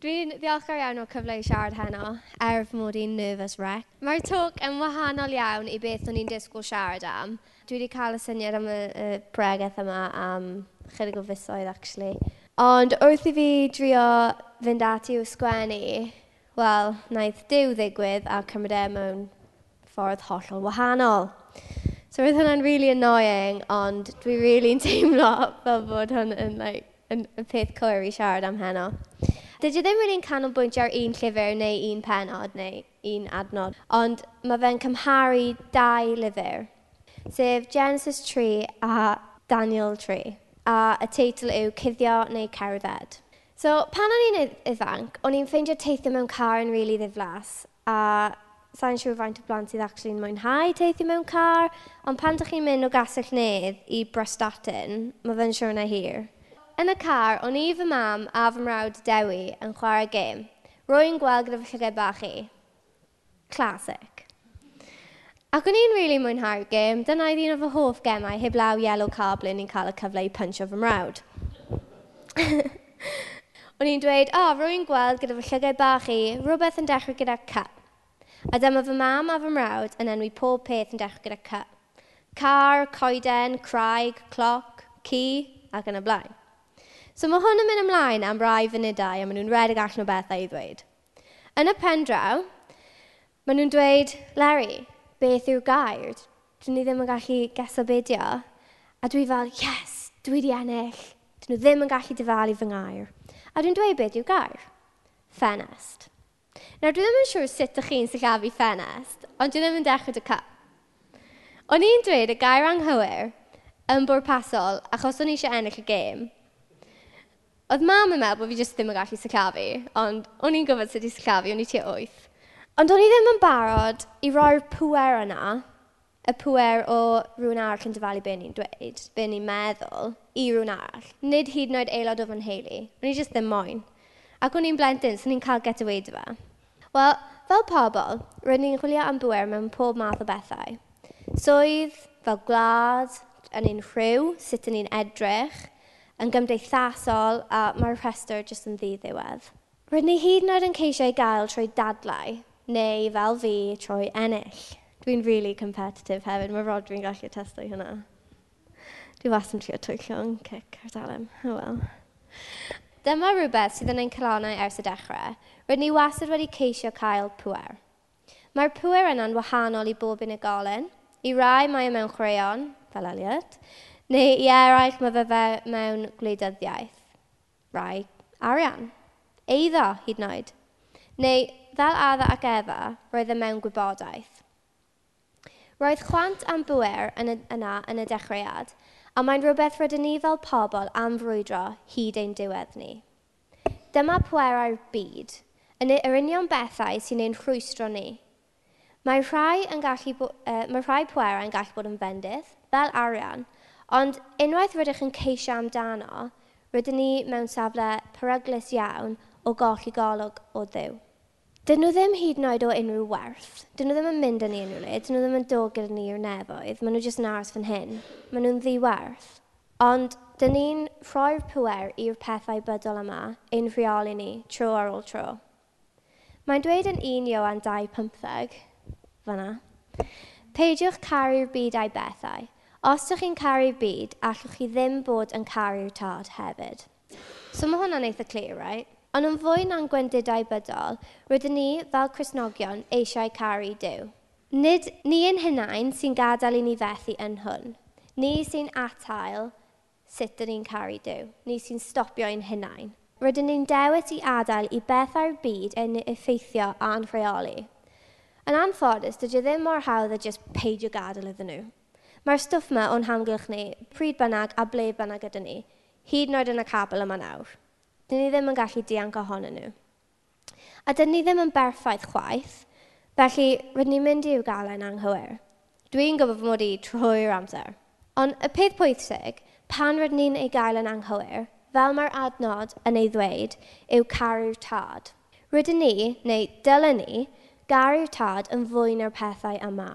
Dwi'n ddiolchgar iawn o cyfle i siarad heno, er fy mod i'n nervous wreck. Mae'r talk yn wahanol iawn i beth o'n i'n disgwyl siarad am. Dwi wedi cael y syniad am y, y bregaeth yma am chydig o fusoedd, actually. Ond wrth i fi drio fynd ati i'w sgwennu, wel, naeth diw ddigwydd a cymryd e mewn ffordd hollol wahanol. So roedd hwnna'n really annoying, ond dwi really'n teimlo fel bod hwn yn, like, yn, yn peth cywir i siarad am heno. Dydy ddim wedi'n canolbwyntio ar un llyfr neu un penod neu un adnod, ond mae fe'n cymharu dau lyfr, sef Genesis 3 a Daniel 3, a y teitl yw Cuddio neu Cerdded. So, pan o'n i'n ifanc, o'n i'n ffeindio teithio mewn car yn rili really ddiflas, a sa'n siŵr faint o blant sydd actually'n mwynhau teithio mewn car, ond pan ydych chi'n mynd o gasell nedd i Brastatin, mae fe'n siŵr na hir. Yn y car, o'n i fy mam a fy mrawd Dewi yn chwarae gêm. Rwy'n gweld gyda fy llygau bach i. Classic. Ac o'n i'n rili really mwynhau'r gêm, dyna i ddyn o fy hoff gemau heblaw yellow car blyn ni'n cael y cyfle i punch o fy mrawd. o'n i'n dweud, o, oh, rwy'n gweld gyda fy llygau bach i rhywbeth yn dechrau gyda cut. A dyma fy mam a fy mrawd yn enwi pob peth yn dechrau gyda cut. Car, coeden, craig, cloc, ci ac yn y blaen. So mae hwn yn mynd ymlaen am rai funudau a maen nhw'n redeg allan o bethau i ddweud. Yn y pen draw, maen nhw'n dweud, Larry, beth yw gair? Dyn ni ddim yn gallu gesobedio. A dwi fel, yes, dwi di ennill. Dyn nhw ddim yn gallu difalu fy ngair. A dwi'n dweud beth yw gair? Ffenest. Nawr, dwi ddim yn siŵr sut ydych chi'n sillafu ffenest, ond dwi ddim yn dechrau dy cap. O'n i'n dweud y gair anghywir yn bwrpasol achos o'n i eisiau ennill y gêm, Oedd mam yn meddwl bod fi jyst ddim yn gallu sillafu, ond o'n i'n gwybod sut i sillafu, o'n i tua wyth. Ond o'n i ddim yn barod i roi'r pwer yna, y pwer o rhywun arall yn dyfalu be ni'n dweud, be ni'n meddwl, i rhywun arall. Nid hyd yn oed aelod o fy nheulu. O'n i jyst ddim moyn. Ac o'n i'n blentyn, so ni'n cael get away dy fe. Wel, fel pobl, rydyn ni'n chwilio am bwer mewn pob math o bethau. Swydd, fel gwlad, yn un rhyw, sut yn ni'n edrych, yn gymdeithasol a mae'r rhestr jyst yn ddiddiwedd. Rydyn ni hyd yn oed yn ceisio gael trwy dadlau neu fel fi trwy ennill. Dwi'n really competitive hefyd, mae Rod dwi'n gallu testo hynna. Dwi was yn trio twyllio'n cic ar dalem, oh well. Dyma rhywbeth sydd yn ein calonau ers y dechrau. Rydyn ni wastad wedi ceisio cael pwer. Mae'r pwer yna'n wahanol i bob unigolyn. I rai mae e mewn chwaraeon, fel Elliot, neu i eraill mae fe fe mewn gwleidyddiaeth, rai arian, eiddo hyd yn oed, neu fel adda ac efa roedd e mewn gwybodaeth. Roedd chwant am bwer yn y, yna yn y dechreuad, a mae'n rhywbeth rydyn ni fel pobl am frwydro hyd ein diwedd ni. Dyma pwerau'r byd, yn yr union bethau sy'n ein rhwystro ni. Mae rhai, yn gallu, uh, mae rhai pwerau yn gallu bod yn fendydd, fel arian, Ond unwaith rydych yn ceisio amdano, rydyn ni mewn safle peryglus iawn o golli golwg o ddew. Dyn nhw ddim hyd yn oed o unrhyw werth. Dyn nhw ddim yn mynd yn ni unrhyw le. Dyn nhw ddim yn dod gyda ni i'r nefoedd. Maen nhw jyst yn aros fan hyn. Maen nhw'n ddiwerth. Ond dyn ni'n rhoi'r pwer i'r pethau bydol yma ein rheoli ni tro ar ôl tro. Mae'n dweud yn 1 Ioan 2.15, fyna. Peidiwch caru'r byd a'i bethau, Os ydych chi'n caru'r byd, allwch chi ddim bod yn caru'r tad hefyd. So mae hwnna'n eitha clear, right? Ond yn fwy na'n gwendidau bydol, rydyn ni, fel Cresnogion, eisiau caru Dyw. Nid ni yn hunain sy'n gadael i ni fethu yn hwn. Ni sy'n atael sut dyn ni'n caru Dyw. Ni sy'n stopio ein hunain. Rydyn ni'n dewis i adael i bethau'r byd yn effeithio a'n rheoli. Yn anffodus, dydy e ddim mor hawdd a just peidio gadael iddyn nhw. Mae'r stwff yma o'n hamgylch ni, pryd bynnag a ble bynnag gyda ni, hyd yn oed yn y cabl yma nawr. Dyn ni ddim yn gallu dianc ohonyn nhw. A dyn ni ddim yn berffaith chwaith, felly rydyn ni'n mynd i'w galen anghywir. Dwi'n gwybod fod mod i trwy'r amser. Ond y peth pwysig, pan rydyn ni'n ei gael yn anghywir, fel mae'r adnod yn ei ddweud, yw caru'r tad. Rydyn ni, neu dylen ni, garu'r tad yn fwy na'r pethau yma.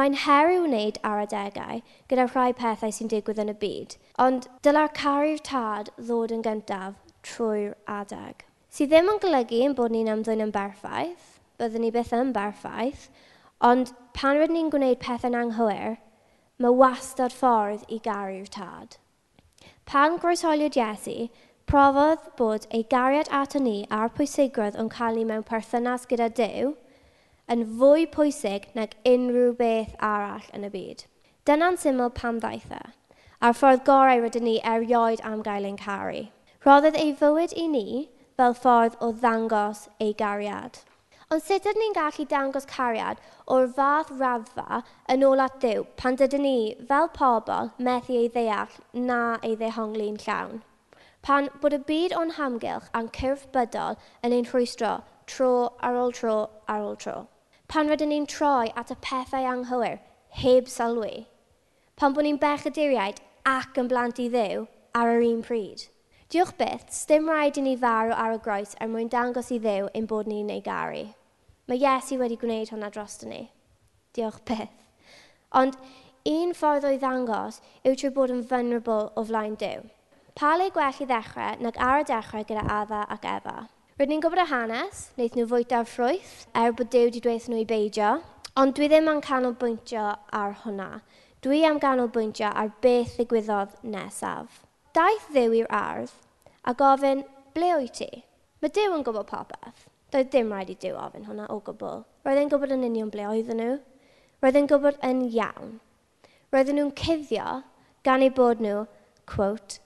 Mae'n her i wneud ar adegau gyda rhai pethau sy'n digwydd yn y byd, ond dyla'r caru'r tad ddod yn gyntaf trwy'r adeg. Sydd ddim yn golygu yn bod ni'n ymddwyn yn berffaith, byddwn ni byth yn berffaith, ond pan rydyn ni'n gwneud pethau'n anghywir, mae wastad ffordd i garu'r tad. Pan groesoliwyd Iesu, profodd bod ei gariad ato ni a'r pwysigrwydd yn cael ei mewn perthynas gyda Dyw – yn fwy pwysig nag unrhyw beth arall yn y byd. Dyna'n syml pam ddaeth e, a'r ffordd gorau rydyn ni erioed am gael ein caru. Roddodd ei fywyd i ni fel ffordd o ddangos ei gariad. Ond sut ydyn ni'n gallu dangos cariad o'r fath raddfa yn ôl at Dyw pan dydyn ni, fel pobl, methu ei ddeall na ei ddehongli'n llawn? Pan bod y byd o'n hamgylch a'n cyrff bydol yn ein rhwystro tro ar ôl tro ar ôl tro pan rydyn ni'n troi at y pethau anghywir heb sylwi, pan bod ni'n bechaduriaid ac yn blant i ddew ar yr un pryd. Diolch byth, dim rhaid i ni farw ar y groes er mwyn dangos i ddew ein bod ni'n ei garu. Mae Iesu wedi gwneud hwnna dros ni. Diolch byth. Ond un ffordd o'i ddangos yw trwy bod yn vulnerable o flaen dew. Pa le gwell i ddechrau nag ar y dechrau gyda Adda ac Efa? Rydyn ni'n gwybod y hanes, wnaeth nhw fwyta'r ffrwyth, er bod Dyw wedi dweud nhw i beidio, ond dwi ddim yn canolbwyntio ar hwnna. Dwi am ganolbwyntio ar beth ddigwyddodd nesaf. Daeth ddew i'r ardd a gofyn, ble wyt ti? Mae Dyw yn gwybod popeth. Doedd dim rhaid i Dyw ofyn hwnna o gwbl. Roedd e'n gwybod yn union ble oedden nhw. Roedd e'n gwybod yn iawn. Roedden nhw'n cuddio gan eu bod nhw, quote,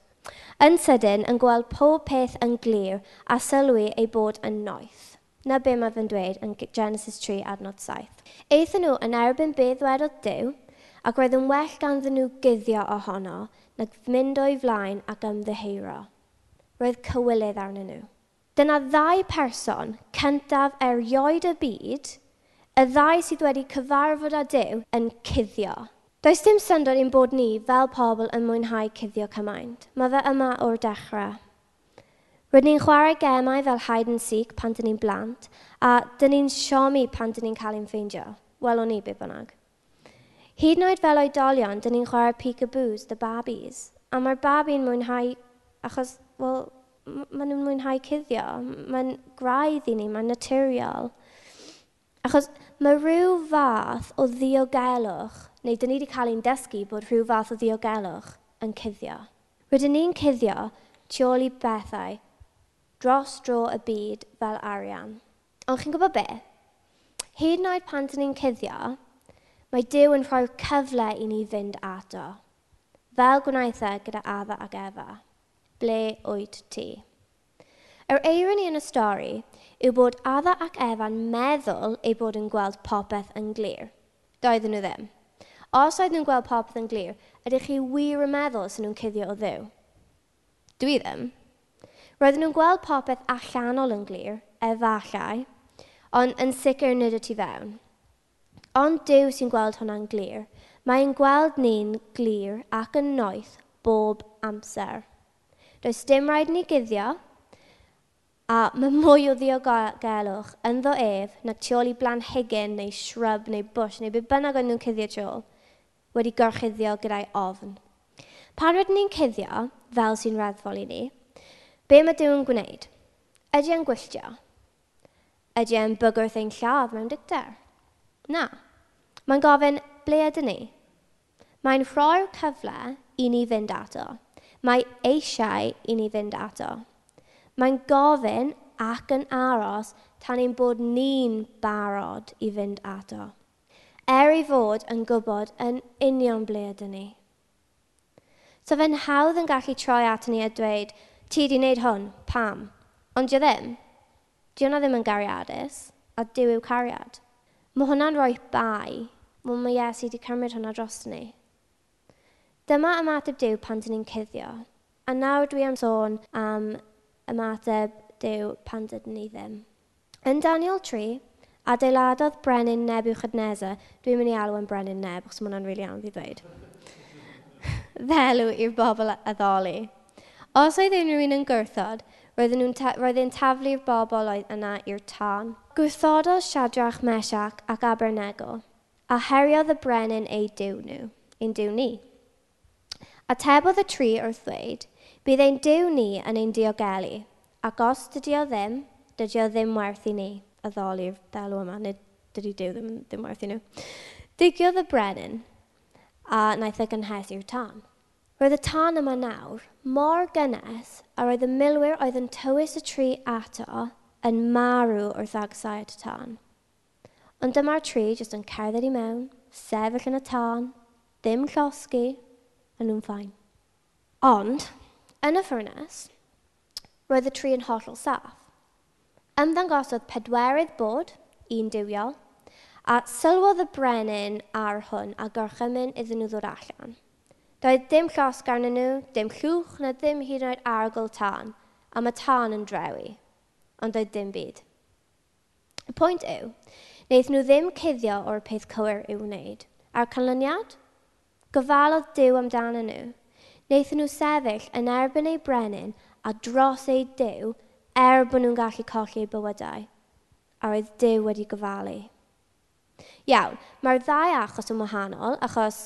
Yn sydyn yn gweld pob peth yn glir a sylwi ei bod yn noeth. Na be mae fe'n dweud yn Genesis 3 adnod 7. Eithon nhw yn erbyn beth wedodd Dyw, ac roedd yn well ganddyn nhw guddio ohono na mynd o'i flaen ac ymddeheiro. Roedd cywilydd arnyn nhw. Dyna ddau person cyntaf erioed y byd, y ddau sydd wedi cyfarfod â Dyw yn cuddio. Does dim syndod i'n bod ni fel pobl yn mwynhau cuddio cymaint. Mae fe yma o'r dechrau. Rydyn ni'n chwarae gemau fel hide and seek pan dyn ni'n blant, a dyn ni'n siomi pan dyn ni'n cael ein ffeindio. Wel o'n i be bynnag. Hyd yn oed fel oedolion, dyn ni'n chwarae peekaboos, the babies. A mae'r babi'n mwynhau, achos, wel, maen nhw'n mwynhau cuddio. Mae'n graidd i ni, mae'n naturiol. Achos mae rhyw fath o ddiogelwch neu dyn ni wedi cael ein dysgu bod rhyw fath o ddiogelwch yn cuddio. Rydyn ni'n cuddio tu ôl i bethau dros dro y byd fel arian. Ond chi'n gwybod be? Hyd yn oed pan dyn ni'n cuddio, mae Dyw yn rhoi cyfle i ni fynd ato. Fel gwnaeth e gyda adda ac efa. Ble oed ti? Yr eironi yn y stori yw bod Adda ac Efan meddwl eu bod yn gweld popeth yn glir. Doedden nhw ddim. Os oedd nhw'n gweld popeth yn glir, ydych chi wir yn meddwl sy'n nhw'n cuddio o ddew? Dwi ddim. Roedden nhw'n gweld popeth allanol yn glir, efallai, ond yn sicr nid y tu fewn. Ond Dyw sy'n gweld hwnna'n glir, mae'n gweld ni'n glir ac yn noeth bob amser. Does dim rhaid ni guddio, a mae mwy o ddiogelwch yn ddo ef na tu ôl i blanhigyn neu shrub neu bush neu be bynnag o'n nhw'n cuddio tu ôl wedi gorchuddio gyda'i ofn. Pan rydyn ni'n cuddio, fel sy'n reddfol i ni, be mae Dyw yn gwneud? Ydy e'n gwylltio? Ydy e'n bygwrth ein lladd mewn dicter? Na. Mae'n gofyn, ble ydyn ni? Mae'n rhoi'r cyfle i ni fynd ato. Mae eisiau i ni fynd ato. Mae'n gofyn ac yn aros tan ein bod ni'n barod i fynd ato er i fod yn gwybod yn union ble ydyn ni. So fe'n hawdd yn gallu troi at ni a dweud, ti di wneud hwn, pam? Ond dio ddim. Dio na ddim yn gariadus, a diw yw cariad. Mae hwnna'n rhoi bai, mae mae Iesu wedi cymryd hwnna dros ni. Dyma ymateb Dyw pan dyn ni'n cuddio. A nawr dwi am sôn am ymateb Dyw pan dydyn ni ddim. Yn Daniel 3, Adeiladodd Brenin Nebuchadnezzar, dwi'n mynd i alw yn Brenin Neb, achos mae hwnna'n rili really anodd i ddweud, ddelw i'r bobl addoli. Os oedd unrhyw un yn gwrthod, roedden nhw'n ta roedden taflu'r bobl oedd yna i'r tân. Gwrthododd Siadrach Meshach ac Abernego, a heriodd y brenin ei diw nhw, ein diw ni. A tebodd y tri wrth ddweud, bydd ein diw ni yn ein diogelu, ac os dydy o ddim, dydy o ddim werth i ni addoli'r ddelw yma, nid dydy Dyw ddim, ddim werth i nhw. Digiodd y brenin a naeth y e gynhesi'r tân. Roedd y tân yma nawr mor gynnes a roedd y milwyr oedd yn tywys y tri ato yn marw wrth y tân. Ond dyma'r tri jyst yn cerdded i mewn, sefyll yn y tân, ddim llosgu, a nhw'n ffain. Ond, yn y ffurnes, roedd y tri yn hollol saff. Ymddangosodd pedwerydd bod, un diwiol, a sylwodd y brenin ar hwn a gorchymyn iddyn nhw ddod allan. Doedd dim llos garnyn nhw, dim llwch na ddim hyd yn oed arogl tân, a mae tân yn drewi, ond doedd dim byd. Y pwynt yw, wnaeth nhw ddim cuddio o'r peth cywir i'w wneud. A'r canlyniad? Gofalodd Dyw amdano nhw. Wnaethon nhw sefyll yn erbyn ei brenin a dros ei Dyw er bod nhw'n gallu colli eu bywydau, a roedd Dyw wedi gofalu. Iawn, mae'r ddau achos yn wahanol, achos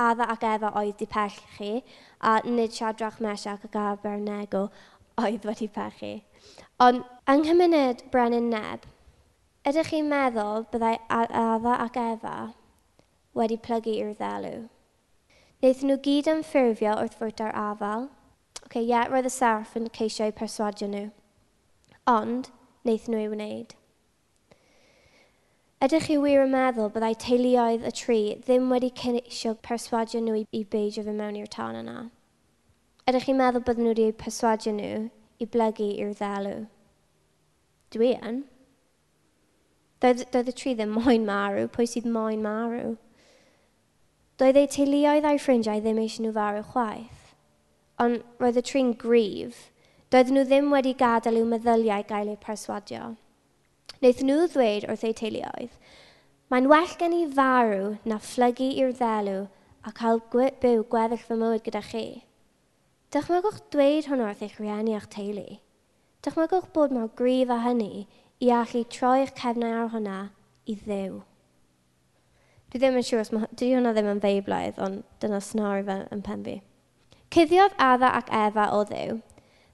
Adda ac Efa oedd di pechu, a nid Siadrach Mesiach ac Abernego oedd wedi pechu. Ond yng nghymuned Brenin Neb, ydych chi'n meddwl byddai Adda ac Efa wedi plygu i'r ddelw? Wnaethon nhw gyd yn ffurfio wrth fwrt ar afal. Oce, okay, ie, yeah, roedd y serff yn ceisio eu perswadio nhw ond wnaethon nhw ei wneud. Ydych chi wir yn meddwl byddai teuluoedd y tri ddim wedi ceisio perswadio nhw i beidio fy mewn i'r tân yna? Ydych chi'n meddwl bydden nhw wedi perswadio nhw i blygu i'r ddelw? Dwi yn. Doedd, doedd y tri ddim moyn marw, pwy sydd moyn marw? Doedd ei teuluoedd a'i ffrindiau ddim eisiau nhw farw chwaith, ond roedd y tri'n grif, Doedden nhw ddim wedi gadael i'w meddyliau gael eu perswadio. Wnaeth nhw ddweud wrth eu teuluoedd, Mae'n well gen i farw na phlygu i'r ddelw a cael byw gweddill fy mywyd gyda chi. Dychmygwch dweud hwnnw wrth eich rhieni a'ch teulu. Dychmygwch bod mor grif â hynny i allu troi eich cefnau ar hwnna i ddew. Dwi ddim yn siŵr os dwi hwnna ddim yn feiblaidd, ond dyna snor fe yn pen fi. Cuddiodd Adda ac Efa o ddew,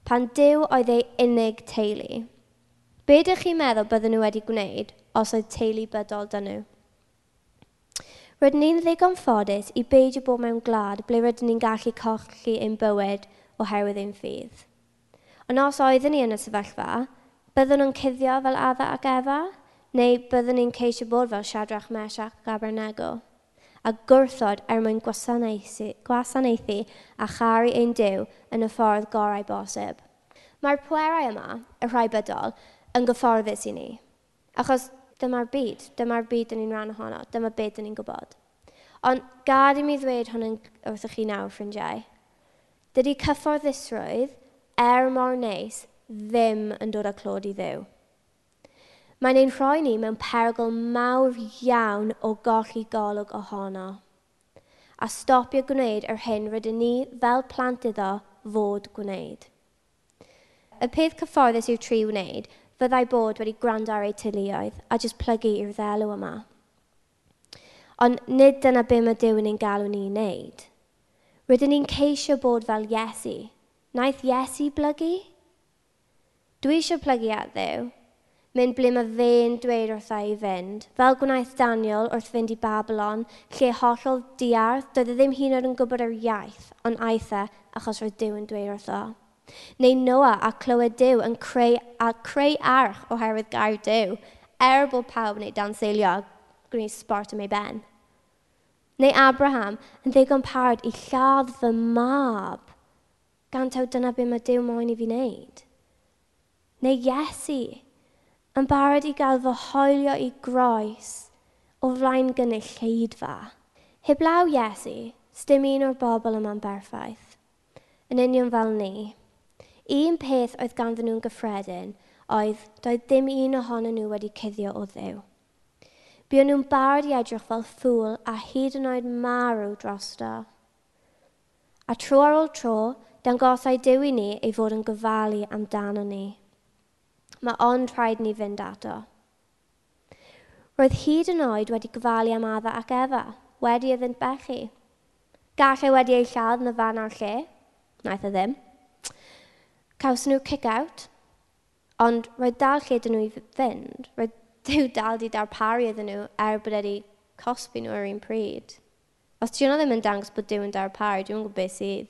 pan Dyw oedd ei unig teulu. Be ydych chi'n meddwl bydden nhw wedi gwneud os oedd teulu bydol dyn nhw? Rydyn ni'n ddigon ffodus i beidio bod mewn glad ble rydyn ni'n gallu colli ein bywyd oherwydd ein ffydd. Ond os oeddwn ni yn y sefyllfa, byddwn nhw'n cuddio fel adda ac efa, neu byddwn ni'n ceisio bod fel Siadrach Meshach ac Abednego? a gwrthod er mwyn gwasanaethu, a charu ein dew yn y ffordd gorau bosib. Mae'r pwerau yma, y rhai bydol, yn gyfforddus i ni. Achos dyma'r byd, dyma'r byd yn ni'n rhan ohono, dyma byd yn ni'n gwybod. Ond gad i mi ddweud hwn wrthych chi nawr, ffrindiau. Dydy cyfforddusrwydd er mor neis ddim yn dod â clod i ddew. Mae'n ein rhoi ni mewn perygl mawr iawn o golli golwg ohono a stopio gwneud yr hyn rydyn ni fel plant iddo fod gwneud. Y peth cyfforddus yw tri wneud, fyddai bod wedi gwrando ar ei teuluoedd a jyst plygu i'r ddelw yma. Ond nid dyna be mae Dyw yn ein galw ni i wneud. Rydyn ni'n ceisio bod fel Iesu. Naeth Iesu blygu? Dwi eisiau plygu at Ddew, mynd ble mae fe'n dweud wrtha i fynd. Fel gwnaeth Daniel wrth fynd i Babylon, lle hollol diarth, doedd e ddim hyn oed yn gwybod yr iaith, ond aeth achos roedd Dyw yn dweud wrtho. Neu Noah a clywed Dyw yn creu, a creu arch oherwydd gair Dyw, er bod pawb wneud dan seilio gwneud sport yn ei ben. Neu Abraham yn ddigon parod i lladd fy mab, gan taw dyna beth mae Dyw moyn i fi wneud. Neu Iesu yn barod i gael fy hoelio i groes o flaen gynnyll lleidfa. Heblaw Iesu, stym un o'r bobl yma'n berffaith, yn union fel ni. Un peth oedd ganddyn nhw'n gyffredin oedd doedd ddim un ohonyn nhw wedi cuddio o ddew. Buon nhw'n barod i edrych fel ffwl a hyd yn oed marw drosto. A tro ar ôl tro, dangosau Dyw i ni ei fod yn gofalu amdano ni mae ond rhaid ni fynd ato. Roedd hyd yn oed wedi gofalu am adda ac efa, wedi iddynt bechu. Gallai e wedi ei lladd yn y fan a'r lle, naeth e ddim. Caws nhw kick-out, ond roedd dal lle dyn nhw i fynd. Roedd Dyw dal di darparu iddyn nhw er bod wedi cosbi nhw ar un pryd. Os ti'n ddim yn dangos bod Dyw yn darparu, dwi'n gwybod beth sydd.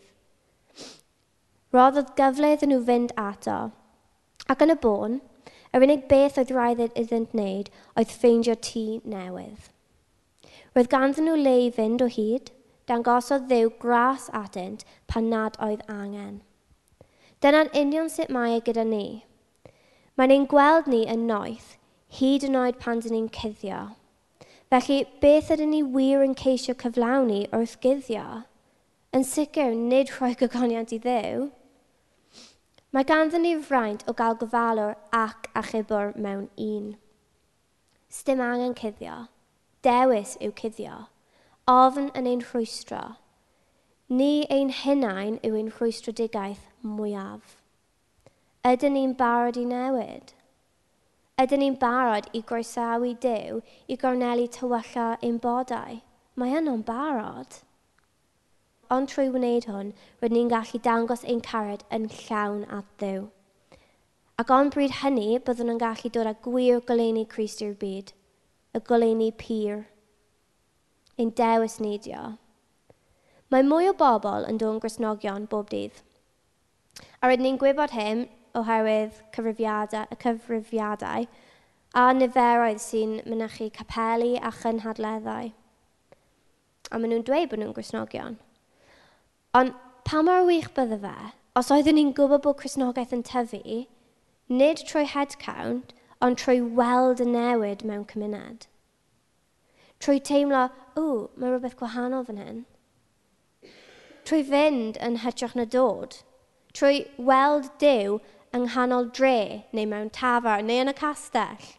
Roedd oedd gyfle iddyn nhw fynd ato, Ac yn y bôn, yr unig beth oedd rhaid iddynt wneud oedd ffeindio tŷ newydd. Roedd ganddyn nhw le i fynd o hyd, dangosodd ddew gras atynt pan nad oedd angen. Dyna'n union sut mae e gyda ni. Mae'n ein gweld ni yn noeth, hyd yn oed pan dyn ni'n cuddio. Felly, beth ydyn ni wir yn ceisio cyflawni wrth guddio? Yn sicr, nid rhoi gygoniant i ddew, Mae ganddyn ni fraint o gael gofalwr ac achubwr mewn un. Stym angen cuddio. Dewis yw cuddio. Ofn yn ein rhwystro. Ni ein hunain yw ein rhwystrodigaeth mwyaf. Ydyn ni'n barod i newid? Ydyn ni'n barod i groesawu Dyw i gornelu tywylla ein bodau? Mae hynny'n barod ond trwy wneud hwn, rydyn ni'n gallu dangos ein carad yn llawn at ddew. Ac ond bryd hynny, byddwn yn gallu dod â gwir goleini Christ i'r byd, y goleini pyr, ein dewis neidio. Mae mwy o bobl yn dod yn grisnogion bob dydd. A rydyn ni'n gwybod hyn oherwydd cyfrifiadau, y cyfrifiadau a niferoedd sy'n mynychu capelu a chynhadleddau. A maen nhw'n dweud bod nhw'n grisnogion. Ond pa mor wych bydde fe, os oeddwn ni'n gwybod bod Cresnogaeth yn tyfu, nid trwy headcount, ond trwy weld y newid mewn cymuned. Trwy teimlo, o, mae rhywbeth gwahanol fan hyn. Trwy fynd yn hytrach na dod. Trwy weld Dyw yng nghanol dre neu mewn tafar neu yn y castell.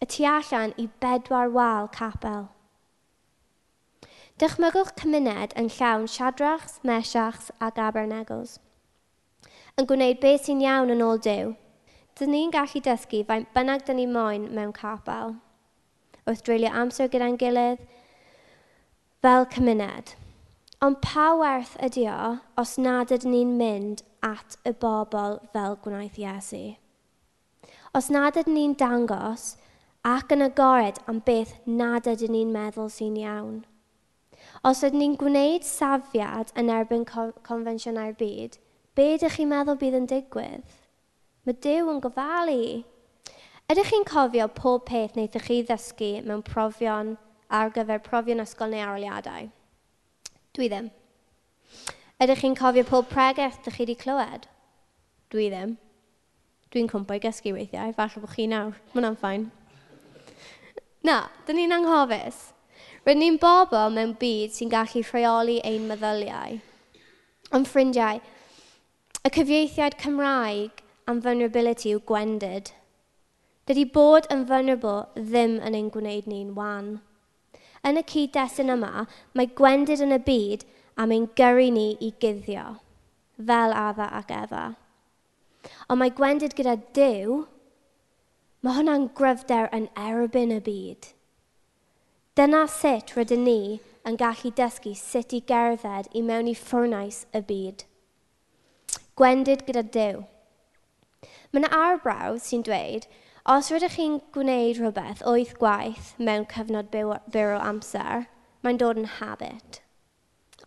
Y tu allan i bedwar wal capel. Dychmygwch cymuned yn llawn siadrachs, mesiachs a gabernegos. Yn gwneud beth sy'n iawn yn ôl Dyw, dyn ni'n gallu dysgu faint bynnag dyn ni moyn mewn capel, wrth dreulio amser gyda'n gilydd, fel cymuned. Ond pa werth ydy o os nad ydyn ni'n mynd at y bobl fel gwnaeth Iesu? Os nad ydyn ni'n dangos ac yn agored am beth nad ydyn ni'n meddwl sy'n iawn – Os ydyn ni'n gwneud safiad yn erbyn confensiynau'r byd, be ydych chi'n meddwl bydd yn digwydd? Mae Dyw yn gofalu. Ydych chi'n cofio pob peth wnaethoch chi ddysgu mewn profion ar gyfer profion ysgol neu aroliadau? Dwi ddim. Ydych chi'n cofio pob pregeth ydych chi wedi clywed? Dwi ddim. Dwi'n cwmpo i gysgu weithiau, falle bod chi nawr. Mae hwnna'n ffain. Na, dyn ni'n anghofus. Rydyn ni'n bobl mewn byd sy'n gallu rheoli ein meddyliau. Ond ffrindiau, y cyfieithiad Cymraeg am vulnerability yw gwendid. Dydy bod yn vulnerable ddim yn ein gwneud ni'n wan. Yn y cyd-destun yma, mae gwendid yn y byd am ein gyrru ni i guddio, fel adda ac efa. Ond mae gwendid gyda Dyw, mae hwnna'n gryfder yn erbyn y byd. Dyna sut rydyn ni yn gallu dysgu sut i gerdded i mewn i ffwrnais y byd. Gwendid gyda Dyw. Mae yna arbrawd sy'n dweud, os rydych chi'n gwneud rhywbeth wyth gwaith mewn cyfnod byw, byw o amser, mae'n dod yn habit,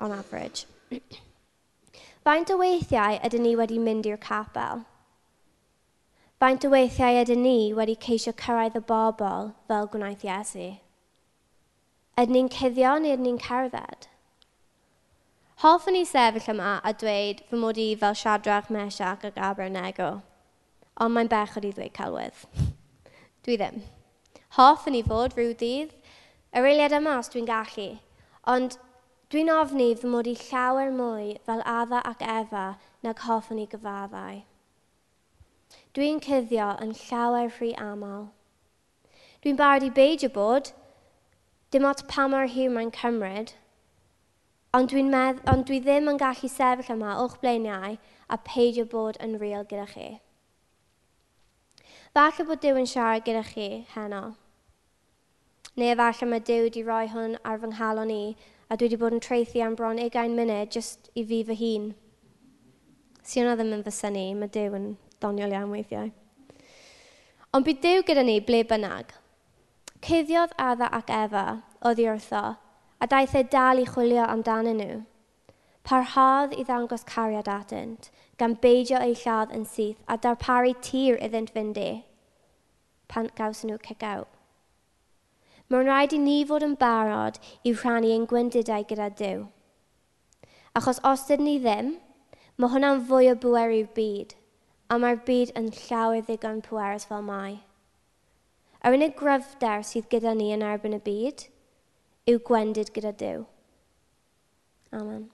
on average. Faint o weithiau ydyn ni wedi mynd i'r capel? Faint o weithiau ydyn ni wedi ceisio cyrraedd y bobl fel gwnaeth Iesu? Ydyn ni'n cuddio neu ydyn ni'n cerdded? Hoffwn ni sefyll yma a dweud fy mod i fel siadrach mesiach ac abernego, ond mae'n bechod i ddweud celwydd. Dwi ddim. Hoffwn ni fod rhyw dydd, yr eiliad yma os dwi'n gallu, ond dwi'n ofni fy mod i llawer mwy fel adda ac efa nag hoffwn i gyfaddau. Dwi'n cuddio yn llawer rhy aml. Dwi'n barod i beidio bod, Dim ots pa mor hir mae'n cymryd, ond, dwi'n medd ond dwi ddim yn gallu sefyll yma o'ch blaeniau a peidio bod yn real gyda chi. Falle bod Dyw yn siarad gyda chi heno. Neu falle mae Dyw wedi rhoi hwn ar fy nghalon i a dwi wedi bod yn treithi am bron 20 munud just i fi fy hun. Si hwnna ddim yn fy syni, mae Dyw yn ddoniol iawn weithiau. Ond bydd Dyw gyda ni ble bynnag. Cuddiodd Adda ac Efa oddi wrtho, a daeth e dal i chwilio amdanyn nhw. Parhaodd i ddangos cariad atynt, gan beidio ei lladd yn syth a darparu tir iddynt fynd i, pan gaws nhw cegaw. Mae'n rhaid i ni fod yn barod i rhannu ein gwendidau gyda Dyw. Achos os dydyn ni ddim, mae hwnna'n fwy o bwer i'r byd, a mae'r byd yn llawer ddigon pwerus fel mae. Yr unig gryfder sydd gyda ni yn erbyn y byd yw gwendid gyda Dyw. Amen.